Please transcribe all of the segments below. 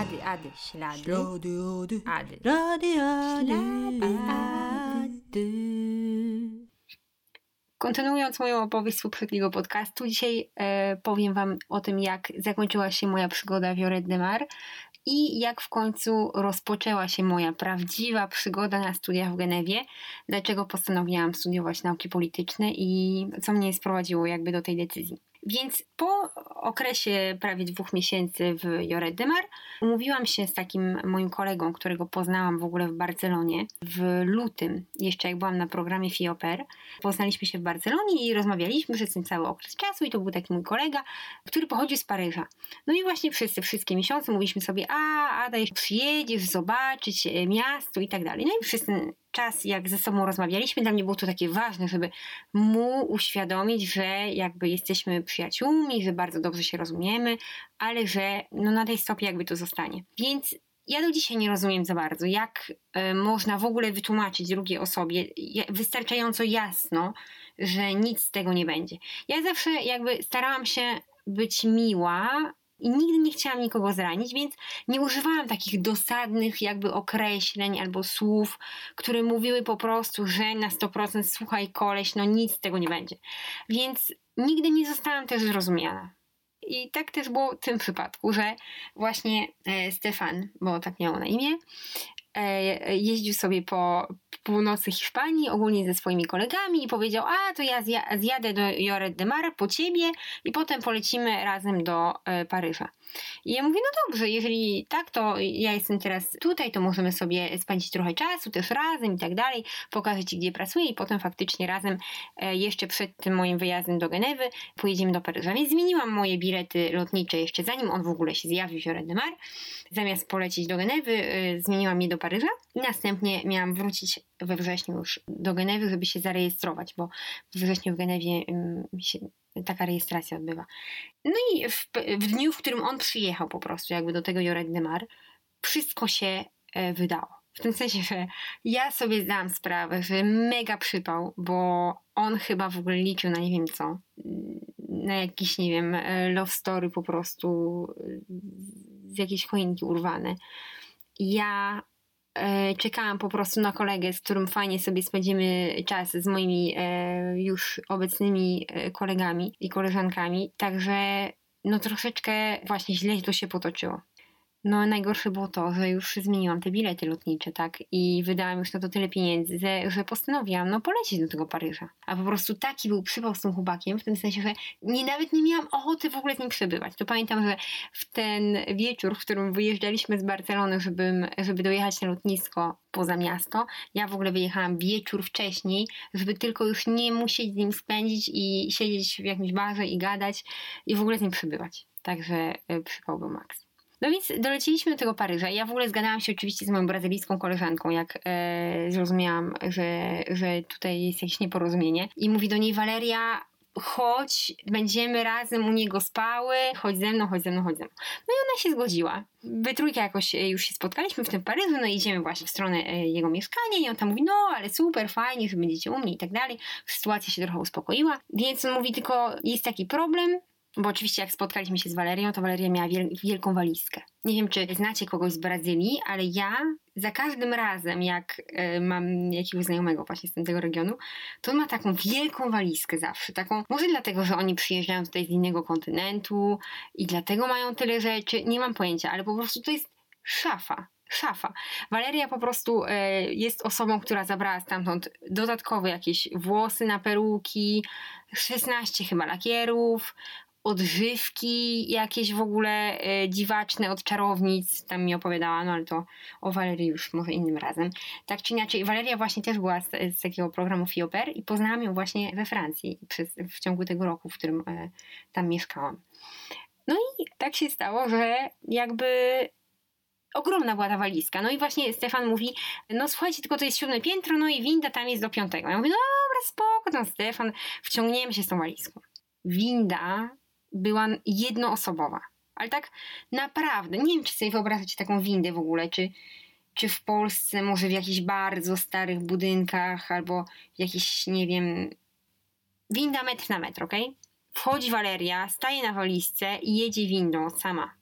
Ady, ady, ślady. Ślady, ady, Ady. rady, ady, Ślady, ady. Kontynuując moją opowieść z poprzedniego podcastu, dzisiaj e, powiem Wam o tym, jak zakończyła się moja przygoda w Joret de Mar i jak w końcu rozpoczęła się moja prawdziwa przygoda na studiach w Genewie, dlaczego postanowiłam studiować nauki polityczne i co mnie sprowadziło jakby do tej decyzji. Więc po okresie prawie dwóch miesięcy w Joret de Mar umówiłam się z takim moim kolegą, którego poznałam w ogóle w Barcelonie w lutym, jeszcze jak byłam na programie FIOPER. Poznaliśmy się w Barcelonie i rozmawialiśmy przez ten cały okres czasu i to był taki mój kolega, który pochodził z Paryża. No i właśnie przez te wszystkie miesiące mówiliśmy sobie, a Ada, przyjedziesz zobaczyć e, miasto i tak dalej. No i przez ten czas, jak ze sobą rozmawialiśmy, dla mnie było to takie ważne, żeby mu uświadomić, że jakby jesteśmy przyjaciółmi, że bardzo dobrze się rozumiemy, ale że no na tej stopie jakby to zostanie. Więc ja do dzisiaj nie rozumiem za bardzo, jak e, można w ogóle wytłumaczyć drugiej osobie wystarczająco jasno, że nic z tego nie będzie. Ja zawsze jakby starałam się być miła i nigdy nie chciałam nikogo zranić, więc nie używałam takich dosadnych jakby określeń albo słów, które mówiły po prostu, że na 100% słuchaj koleś, no nic z tego nie będzie. Więc nigdy nie zostałam też zrozumiana. I tak też było w tym przypadku, że właśnie e, Stefan, bo tak miał na imię, jeździł sobie po północy Hiszpanii, ogólnie ze swoimi kolegami i powiedział, a to ja zja- zjadę do Joret de Mar po ciebie i potem polecimy razem do e, Paryża. I ja mówię, no dobrze, jeżeli tak, to ja jestem teraz tutaj, to możemy sobie spędzić trochę czasu też razem i tak dalej, pokażę Ci, gdzie pracuję i potem faktycznie razem e, jeszcze przed tym moim wyjazdem do Genewy pojedziemy do Paryża. Więc zmieniłam moje bilety lotnicze jeszcze zanim on w ogóle się zjawił w Joret de Mar. Zamiast polecieć do Genewy, e, zmieniłam je do Paryża i następnie miałam wrócić we wrześniu już do Genewy, żeby się zarejestrować, bo we wrześniu w Genewie ym, się taka rejestracja odbywa. No i w, w dniu, w którym on przyjechał po prostu jakby do tego Joret de Mar, wszystko się e, wydało. W tym sensie, że ja sobie zdałam sprawę, że mega przypał, bo on chyba w ogóle liczył na nie wiem co. Na jakiś, nie wiem, e, love story po prostu e, z jakiejś choinki urwane. Ja czekałam po prostu na kolegę, z którym fajnie sobie spędzimy czas z moimi e, już obecnymi e, kolegami i koleżankami. Także no troszeczkę właśnie źle to się potoczyło. No najgorsze było to, że już zmieniłam te bilety lotnicze, tak? I wydałam już na to tyle pieniędzy, że, postanowiłam no polecieć do tego Paryża. A po prostu taki był przypał z tym chłopakiem, w tym sensie, że nie, nawet nie miałam ochoty w ogóle z nim przebywać. To pamiętam, że w ten wieczór, w którym wyjeżdżaliśmy z Barcelony, żeby, żeby dojechać na lotnisko poza miasto, ja w ogóle wyjechałam wieczór wcześniej, żeby tylko już nie musieć z nim spędzić i siedzieć w jakimś barze i gadać i w ogóle z nim przebywać. Także y, przypał był maks. No więc doleciliśmy do tego Paryża. Ja w ogóle zgadałam się oczywiście z moją brazylijską koleżanką, jak e, zrozumiałam, że, że tutaj jest jakieś nieporozumienie. I mówi do niej Waleria, chodź, będziemy razem u niego spały, chodź ze mną, chodź ze mną, chodź ze mną. No i ona się zgodziła. We trójkę jakoś e, już się spotkaliśmy w tym Paryżu, no i idziemy właśnie w stronę e, jego mieszkania i on tam mówi, no ale super, fajnie, że będziecie u mnie i tak dalej. Sytuacja się trochę uspokoiła, więc on mówi tylko, jest taki problem, bo oczywiście jak spotkaliśmy się z Walerią, to Waleria miała wiel- wielką walizkę. Nie wiem, czy znacie kogoś z Brazylii, ale ja za każdym razem, jak e, mam jakiegoś znajomego właśnie z tego regionu, to on ma taką wielką walizkę zawsze. Taką, może dlatego, że oni przyjeżdżają tutaj z innego kontynentu i dlatego mają tyle rzeczy. Nie mam pojęcia, ale po prostu to jest szafa. Szafa. Waleria po prostu e, jest osobą, która zabrała stamtąd dodatkowe jakieś włosy na peruki, 16 chyba lakierów, odżywki jakieś w ogóle e, dziwaczne od czarownic, tam mi opowiadała, no ale to o Walerii już może innym razem. Tak czy inaczej, Waleria właśnie też była z, z takiego programu FIOPER i poznałam ją właśnie we Francji przez, w ciągu tego roku, w którym e, tam mieszkałam. No i tak się stało, że jakby ogromna była ta walizka. No i właśnie Stefan mówi, no słuchajcie, tylko to jest siódme piętro, no i winda tam jest do piątego. Ja mówię, no dobra, spoko, tam Stefan, wciągniemy się z tą walizką. Winda była jednoosobowa. Ale tak naprawdę, nie wiem, czy sobie wyobrażacie taką windę w ogóle, czy, czy w Polsce, może w jakichś bardzo starych budynkach, albo w jakichś, nie wiem, winda metr na metr, ok? Wchodzi Waleria, staje na walizce i jedzie windą sama.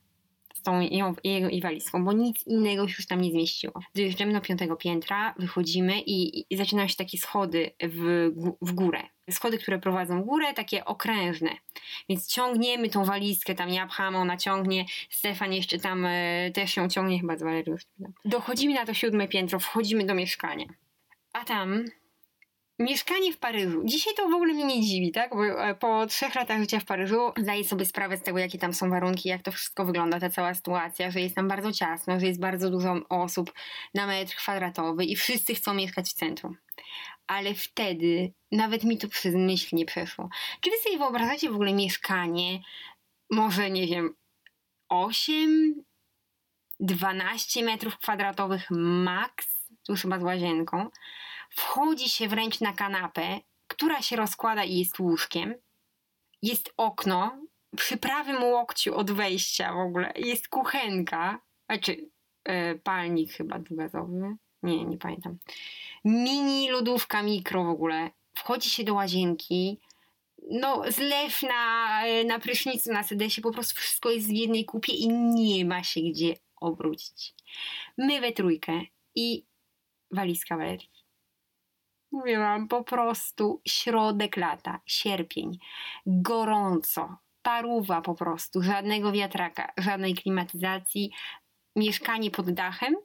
Z tą ją, jego i walizką, bo nic innego się już tam nie zmieściło. Dojeżdżamy do piątego piętra, wychodzimy i, i zaczynają się takie schody w, w górę. Schody, które prowadzą w górę, takie okrężne. Więc ciągniemy tą walizkę, tam ja pcham, ona ciągnie, Stefan jeszcze tam e, też ją ciągnie, chyba z nie pamiętam. Dochodzimy na to siódme piętro, wchodzimy do mieszkania. A tam mieszkanie w Paryżu. Dzisiaj to w ogóle mnie nie dziwi, tak? Bo e, po trzech latach życia w Paryżu zdaję sobie sprawę z tego, jakie tam są warunki, jak to wszystko wygląda, ta cała sytuacja, że jest tam bardzo ciasno, że jest bardzo dużo osób na metr kwadratowy i wszyscy chcą mieszkać w centrum. Ale wtedy nawet mi to przez myśl nie przeszło. Czy wy sobie wyobrażacie w ogóle mieszkanie, może nie wiem, 8, 12 metrów kwadratowych max, tu chyba z łazienką, wchodzi się wręcz na kanapę, która się rozkłada i jest łóżkiem. Jest okno, przy prawym łokciu od wejścia w ogóle jest kuchenka, znaczy e, palnik chyba dwugazowy, nie, nie pamiętam. Mini lodówka mikro w ogóle. Wchodzi się do łazienki, no zlew na, e, na prysznicu, na sedesie, po prostu wszystko jest w jednej kupie i nie ma się gdzie obrócić. My we trójkę i walizka Walerii. Mówię wam, po prostu środek lata, sierpień, gorąco, paruwa po prostu, żadnego wiatraka, żadnej klimatyzacji, mieszkanie pod dachem.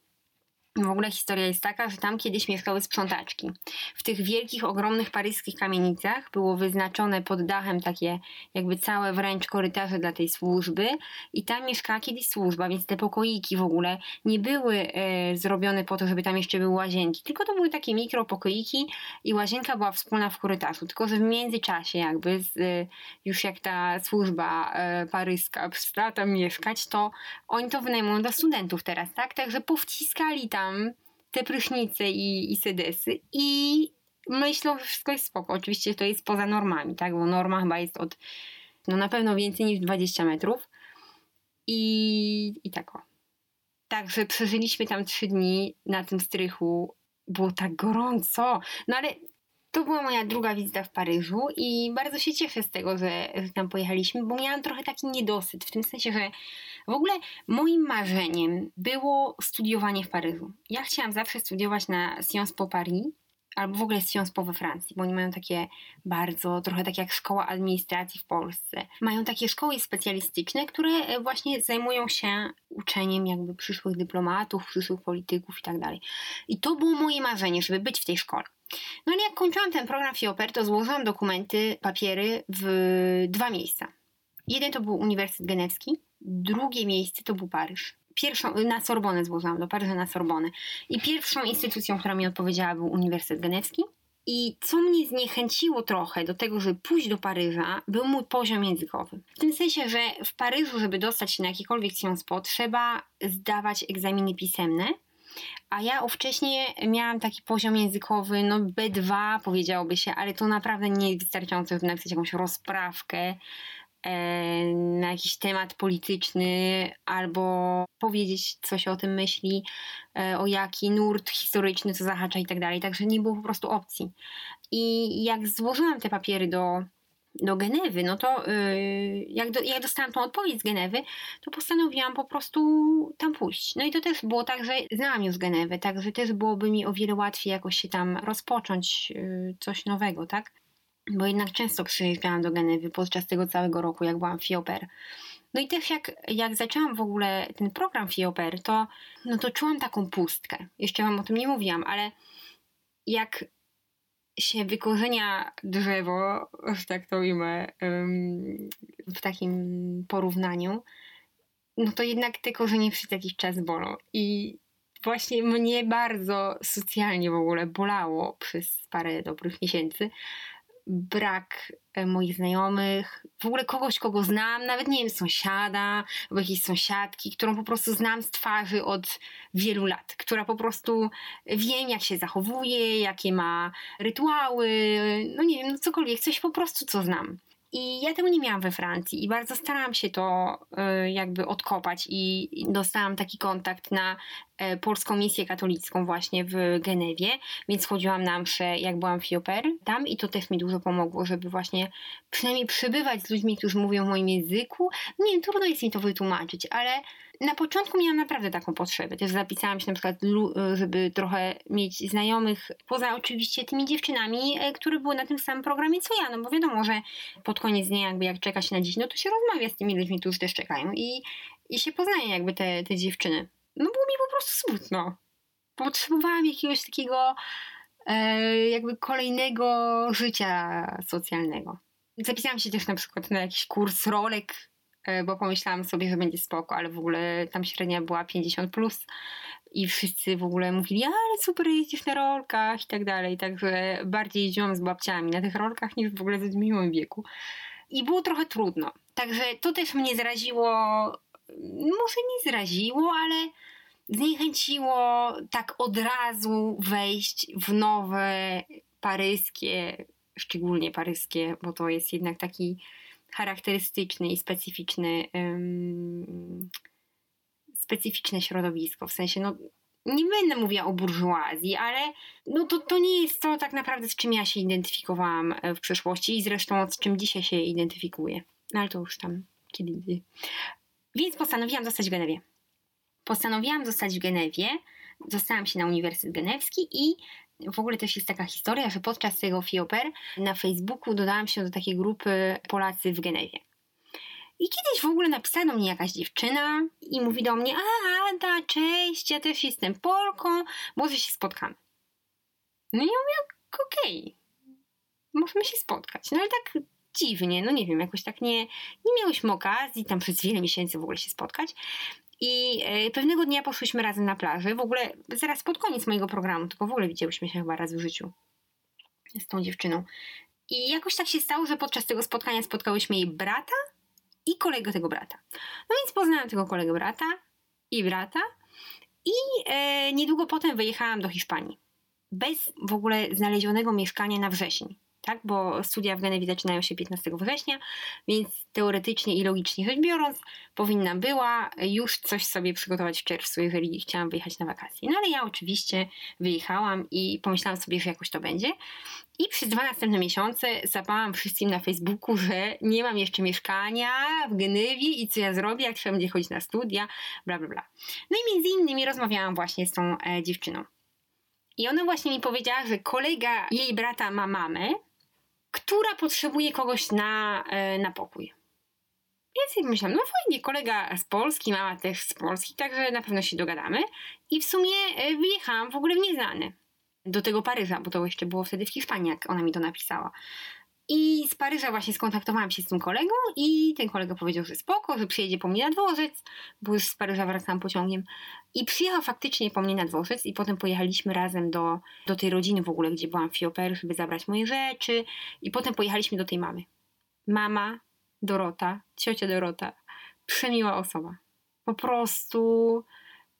W ogóle historia jest taka, że tam kiedyś mieszkały sprzątaczki. W tych wielkich, ogromnych paryskich kamienicach było wyznaczone pod dachem takie jakby całe wręcz korytarze dla tej służby i tam mieszkała kiedyś służba, więc te pokoiki w ogóle nie były e, zrobione po to, żeby tam jeszcze były łazienki, tylko to były takie mikropokoiki i łazienka była wspólna w korytarzu, tylko że w międzyczasie jakby z, e, już jak ta służba e, paryska przestała tam mieszkać, to oni to wynajmują dla studentów teraz, tak? Także powciskali tam te prysznice i, i sedesy i myślą, że wszystko jest spoko. Oczywiście to jest poza normami, tak? Bo norma chyba jest od no na pewno więcej niż 20 metrów. I, i tak o. Także przeżyliśmy tam trzy dni na tym strychu. Było tak gorąco. No ale to była moja druga wizyta w Paryżu i bardzo się cieszę z tego, że, że tam pojechaliśmy, bo miałam trochę taki niedosyt, w tym sensie, że w ogóle moim marzeniem było studiowanie w Paryżu. Ja chciałam zawsze studiować na Sciences Po Paris, albo w ogóle Sciences Po we Francji, bo oni mają takie bardzo, trochę tak jak szkoła administracji w Polsce. Mają takie szkoły specjalistyczne, które e, właśnie zajmują się uczeniem jakby przyszłych dyplomatów, przyszłych polityków i tak dalej. I to było moje marzenie, żeby być w tej szkole. No ale jak kończyłam ten program FIOPER, to złożyłam dokumenty, papiery w dwa miejsca. Jeden to był Uniwersytet Genewski, drugie miejsce to był Paryż. Pierwszą, na Sorbonę złożyłam, do Paryża na Sorbonę. I pierwszą instytucją, która mi odpowiedziała, był Uniwersytet Genewski. I co mnie zniechęciło trochę do tego, żeby pójść do Paryża, był mój poziom językowy. W tym sensie, że w Paryżu, żeby dostać się na jakikolwiek Po, trzeba zdawać egzaminy pisemne, a ja ówcześnie miałam taki poziom językowy, no B2 powiedziałoby się, ale to naprawdę nie jest wystarczające, żeby napisać jakąś rozprawkę e, na jakiś temat polityczny albo powiedzieć coś o tym myśli, e, o jaki nurt historyczny co zahacza i tak dalej. Także nie było po prostu opcji. I jak złożyłam te papiery do, do Genewy, no to yy, jak, do, jak dostałam tą odpowiedź z Genewy, to postanowiłam po prostu tam pójść. No i to też było tak, że znałam już Genewę, także też byłoby mi o wiele łatwiej jakoś się tam rozpocząć yy, coś nowego, tak? Bo jednak często przyjeżdżałam do Genewy podczas tego całego roku, jak byłam FIOPER. No i też jak, jak zaczęłam w ogóle ten program FIOPER, to, no to czułam taką pustkę. Jeszcze wam o tym nie mówiłam, ale jak się wykorzenia drzewo, że tak to ujmę, w takim porównaniu, no to jednak te korzenie przez jakiś czas bolą. I właśnie mnie bardzo socjalnie w ogóle bolało przez parę dobrych miesięcy brak moich znajomych, w ogóle kogoś, kogo znam, nawet nie wiem, sąsiada albo jakiejś sąsiadki, którą po prostu znam z twarzy od wielu lat, która po prostu wiem, jak się zachowuje, jakie ma rytuały, no nie wiem, no cokolwiek, coś po prostu, co znam. I ja tego nie miałam we Francji i bardzo starałam się to y, jakby odkopać i dostałam taki kontakt na y, polską misję katolicką właśnie w Genewie, więc chodziłam na mszę jak byłam w Fioper tam i to też mi dużo pomogło, żeby właśnie przynajmniej przybywać z ludźmi, którzy mówią w moim języku. Nie wiem, trudno jest mi to wytłumaczyć, ale Na początku miałam naprawdę taką potrzebę. Też zapisałam się na przykład, żeby trochę mieć znajomych, poza oczywiście tymi dziewczynami, e, które były na tym samym programie co ja, no bo wiadomo, że pod koniec dnia jakby jak czeka się na dziś, no to się rozmawia z tymi ludźmi, którzy też czekają i, i się poznaje jakby te, te dziewczyny. No było mi po prostu smutno. Potrzebowałam jakiegoś takiego e, jakby kolejnego życia socjalnego. Zapisałam się też na przykład na jakiś kurs rolek, bo pomyślałam sobie, że będzie spoko, ale w ogóle tam średnia była 50 plus i wszyscy w ogóle mówili, ale super jeździsz na rolkach i tak dalej, także bardziej jeździłam z babciami na tych rolkach niż w ogóle w moim wieku. I było trochę trudno. Także to też mnie zraziło, może nie zraziło, ale zniechęciło tak od razu wejść w nowe paryskie, szczególnie paryskie, bo to jest jednak taki charakterystyczny i specyficzny um, specyficzne środowisko, w sensie no nie będę mówiła o burżuazji, ale no to, to nie jest to tak naprawdę z czym ja się identyfikowałam w przeszłości i zresztą z czym dzisiaj się identyfikuję. No ale to już tam kiedy. Więc postanowiłam zostać w Genewie. Postanowiłam zostać w Genewie, dostałam się na Uniwersytet Genewski i w ogóle też jest taka historia, że podczas tego FIOPER na Facebooku dodałam się do takiej grupy Polacy w Genewie. I kiedyś w ogóle napisała do mnie jakaś dziewczyna i mówi do mnie, a Ada, cześć, ja też jestem Polką, może się spotkamy. No i ja mówię, okej, okay, możemy się spotkać. No ale tak dziwnie, no nie wiem, jakoś tak nie, nie miałyśmy okazji tam przez wiele miesięcy w ogóle się spotkać. I e, pewnego dnia poszłyśmy razem na plaży, w ogóle zaraz pod koniec mojego programu, tylko w ogóle widziałyśmy się chyba raz w życiu z tą dziewczyną. I jakoś tak się stało, że podczas tego spotkania spotkałyśmy jej brata i kolegę tego brata. No więc poznałam tego kolegę brata i brata i e, niedługo potem wyjechałam do Hiszpanii. Bez w ogóle znalezionego mieszkania na wrzesień tak? Bo studia w Genewie zaczynają się 15 września, więc teoretycznie i logicznie rzecz biorąc, powinna była już coś sobie przygotować w czerwcu, jeżeli chciałam wyjechać na wakacje. No ale ja oczywiście wyjechałam i pomyślałam sobie, że jakoś to będzie. I przez dwa następne miesiące zapałam wszystkim na Facebooku, że nie mam jeszcze mieszkania w Genewie i co ja zrobię, jak trzeba będzie chodzić na studia, bla bla bla. No i między innymi rozmawiałam właśnie z tą e, dziewczyną. I ona właśnie mi powiedziała, że kolega jej brata ma mamę, która potrzebuje kogoś na, e, na pokój. Więc myślałam, no fajnie, kolega z Polski, mama też z Polski, także na pewno się dogadamy. I w sumie e, wyjechałam w ogóle w nieznany do tego Paryża, bo to jeszcze było wtedy w Hiszpanii, jak ona mi to napisała. I z Paryża właśnie skontaktowałam się z tym kolegą i ten kolega powiedział, że spoko, że przyjedzie po mnie na dworzec, bo już z Paryża wracałam pociągiem. I przyjechał faktycznie po mnie na dworzec i potem pojechaliśmy razem do, do tej rodziny w ogóle, gdzie byłam w Fioper, żeby zabrać moje rzeczy i potem pojechaliśmy do tej mamy. Mama Dorota, ciocia Dorota, przemiła osoba. Po prostu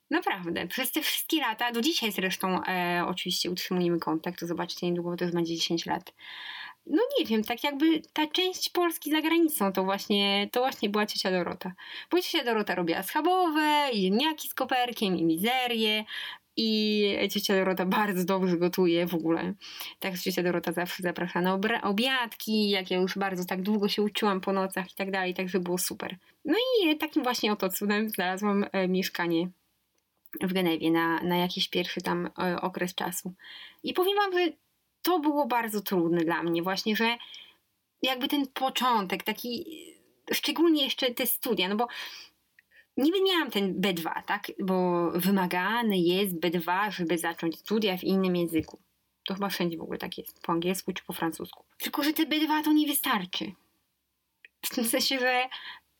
naprawdę, przez te wszystkie lata, do dzisiaj zresztą e, oczywiście utrzymujemy kontakt, to zobaczcie niedługo, to już będzie 10 lat no nie wiem, tak jakby ta część Polski za granicą to właśnie, to właśnie była ciocia Dorota. Bo ciocia Dorota robiła schabowe, i ziemniaki z koperkiem, i mizerię, i ciocia Dorota bardzo dobrze gotuje w ogóle. Tak, ciocia Dorota zawsze zaprasza na obiadki, jak ja już bardzo tak długo się uczyłam po nocach i tak dalej, także było super. No i takim właśnie oto cudem znalazłam e, mieszkanie w Genewie na, na jakiś pierwszy tam e, okres czasu. I powiem wam, że to było bardzo trudne dla mnie, właśnie, że jakby ten początek, taki szczególnie jeszcze te studia, no bo niby miałam ten B2, tak, bo wymagany jest B2, żeby zacząć studia w innym języku. To chyba wszędzie w ogóle tak jest, po angielsku czy po francusku. Tylko, że te B2 to nie wystarczy. W tym sensie, że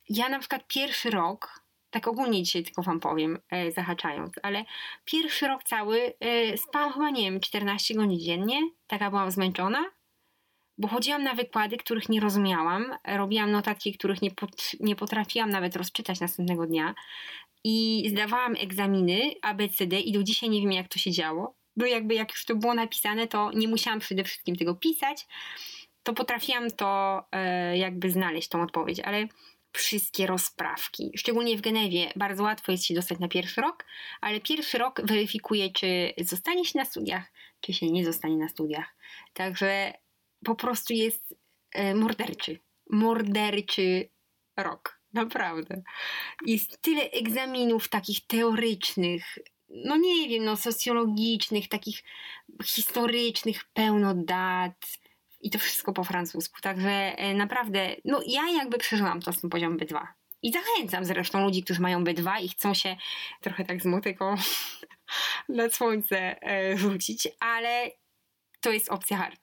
ja na przykład pierwszy rok tak ogólnie dzisiaj tylko wam powiem, e, zahaczając, ale pierwszy rok cały e, spałam chyba, nie wiem, 14 godzin dziennie, taka byłam zmęczona, bo chodziłam na wykłady, których nie rozumiałam, robiłam notatki, których nie, pot, nie potrafiłam nawet rozczytać następnego dnia i zdawałam egzaminy ABCD i do dzisiaj nie wiem, jak to się działo, bo jakby jak już to było napisane, to nie musiałam przede wszystkim tego pisać, to potrafiłam to e, jakby znaleźć, tą odpowiedź, ale wszystkie rozprawki. Szczególnie w Genewie bardzo łatwo jest się dostać na pierwszy rok, ale pierwszy rok weryfikuje, czy zostanie się na studiach, czy się nie zostanie na studiach. Także po prostu jest e, morderczy. Morderczy rok. Naprawdę. Jest tyle egzaminów takich teorycznych, no nie wiem, no socjologicznych, takich historycznych, pełno dat i to wszystko po francusku. Także e, naprawdę, no ja jakby przeżyłam to z tym poziomem B2. I zachęcam zresztą ludzi, którzy mają B2 i chcą się trochę tak z motyką na słońce e, rzucić, ale to jest opcja hard.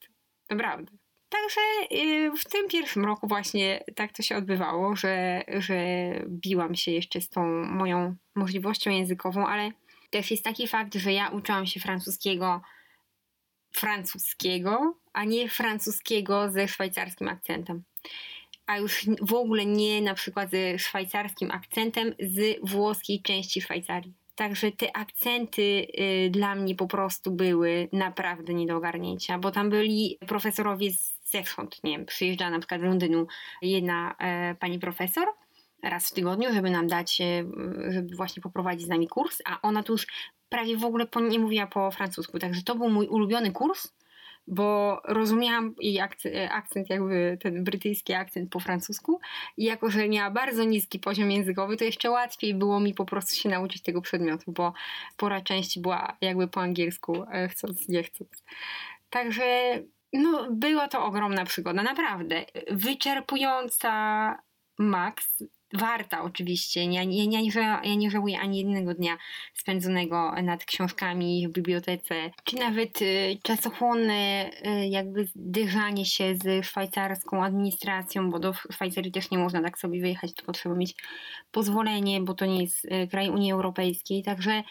Naprawdę. Także y, w tym pierwszym roku właśnie tak to się odbywało, że, że biłam się jeszcze z tą moją możliwością językową, ale też jest taki fakt, że ja uczyłam się francuskiego francuskiego, a nie francuskiego ze szwajcarskim akcentem. A już w ogóle nie na przykład ze szwajcarskim akcentem z włoskiej części Szwajcarii. Także te akcenty y, dla mnie po prostu były naprawdę nie do ogarnięcia, bo tam byli profesorowie zewsząd, nie wiem, przyjeżdża na przykład z Londynu jedna e, pani profesor raz w tygodniu, żeby nam dać, e, żeby właśnie poprowadzić z nami kurs, a ona tu już prawie w ogóle nie mówiła po francusku, także to był mój ulubiony kurs, bo rozumiałam jej akcent, akcent, jakby ten brytyjski akcent po francusku i jako, że miała bardzo niski poziom językowy, to jeszcze łatwiej było mi po prostu się nauczyć tego przedmiotu, bo pora części była jakby po angielsku, e, chcąc, nie chcąc. Także no, była to ogromna przygoda, naprawdę. Wyczerpująca Max, warta oczywiście. Ja, ja, ja, nie, ja nie żałuję ani jednego dnia spędzonego nad książkami w bibliotece, czy nawet y, czasochłonne y, jakby zderzanie się z szwajcarską administracją, bo do Szwajcarii też nie można tak sobie wyjechać, tylko trzeba mieć pozwolenie, bo to nie jest y, kraj Unii Europejskiej, także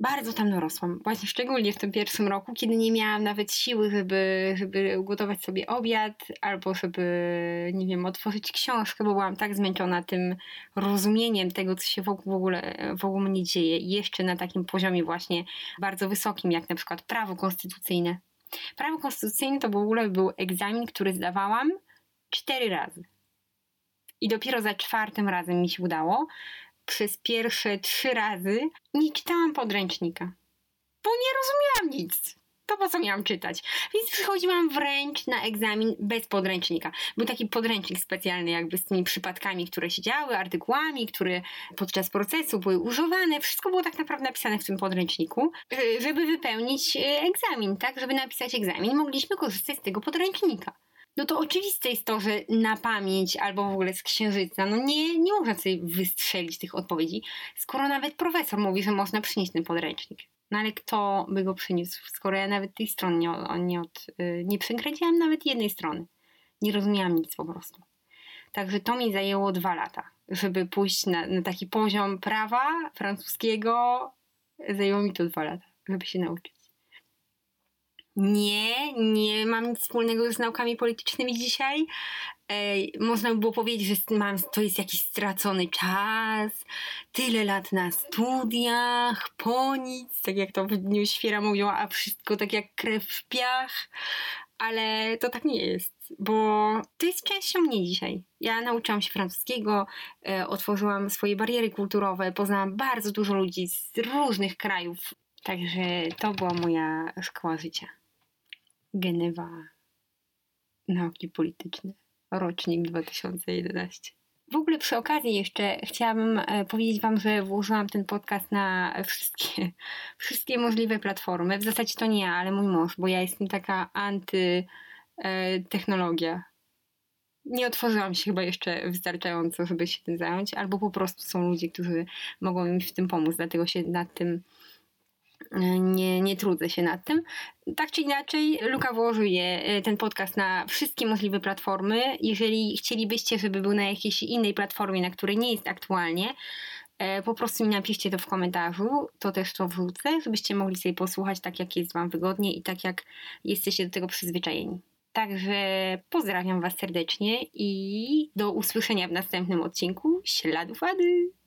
bardzo tam dorosłam. Właśnie szczególnie w tym pierwszym roku, kiedy nie miałam nawet siły, żeby, żeby ugotować sobie obiad, albo żeby, nie wiem, otworzyć książkę, bo byłam tak zmęczona tym rozumieniem tego, co się wokół w ogóle wokół mnie dzieje. Jeszcze na takim poziomie właśnie bardzo wysokim, jak na przykład prawo konstytucyjne. Prawo konstytucyjne to w ogóle był egzamin, który zdawałam cztery razy. I dopiero za czwartym razem mi się udało, przez pierwsze trzy razy nie czytałam podręcznika, bo nie rozumiałam nic. To po co miałam czytać? Więc przychodziłam wręcz na egzamin bez podręcznika. Był taki podręcznik specjalny, jakby z tymi przypadkami, które się działy, artykułami, które podczas procesu były używane. Wszystko było tak naprawdę napisane w tym podręczniku, żeby wypełnić e, egzamin, tak? Żeby napisać egzamin, mogliśmy korzystać z tego podręcznika no to oczywiste jest to, że na pamięć albo w ogóle z księżyca, no nie, nie można sobie wystrzelić tych odpowiedzi, skoro nawet profesor mówi, że można przynieść ten podręcznik. No ale kto by go przyniósł, skoro ja nawet tej strony nie, nie, od, y, nie przekręciłam nawet jednej strony. Nie rozumiałam nic po prostu. Także to mi zajęło dwa lata, żeby pójść na, na taki poziom prawa francuskiego. Zajęło mi to dwa lata, żeby się nauczyć. Nie, nie mam nic wspólnego z naukami politycznymi dzisiaj. Można by było powiedzieć, że mam, to jest jakiś stracony czas, tyle lat na studiach, po nic, tak jak to w Dniu Świera mówią, a wszystko tak jak krew w piach, ale to tak nie jest, bo to jest częścią mnie dzisiaj. Ja nauczyłam się francuskiego, e, otworzyłam swoje bariery kulturowe, poznałam bardzo dużo ludzi z różnych krajów, także to była moja szkoła życia. Genewa Nauki Polityczne, rocznik 2011. W ogóle przy okazji jeszcze chciałabym e, powiedzieć Wam, że włożyłam ten podcast na wszystkie, wszystkie możliwe platformy. W zasadzie to nie ja, ale mój mąż, bo ja jestem taka anty-technologia. E, nie otworzyłam się chyba jeszcze wystarczająco, żeby się tym zająć, albo po prostu są ludzie, którzy mogą mi w tym pomóc, dlatego się nad tym nie, nie trudzę się nad tym. Tak czy inaczej, Luka włożył je, e, ten podcast na wszystkie możliwe platformy. Jeżeli chcielibyście, żeby był na jakiejś innej platformie, na której nie jest aktualnie, e, po prostu mi napiszcie to w komentarzu, to też to wrzucę, żebyście mogli sobie posłuchać tak, jak jest Wam wygodnie i tak, jak jesteście do tego przyzwyczajeni. Także pozdrawiam Was serdecznie i do usłyszenia w następnym odcinku Śladów Ady.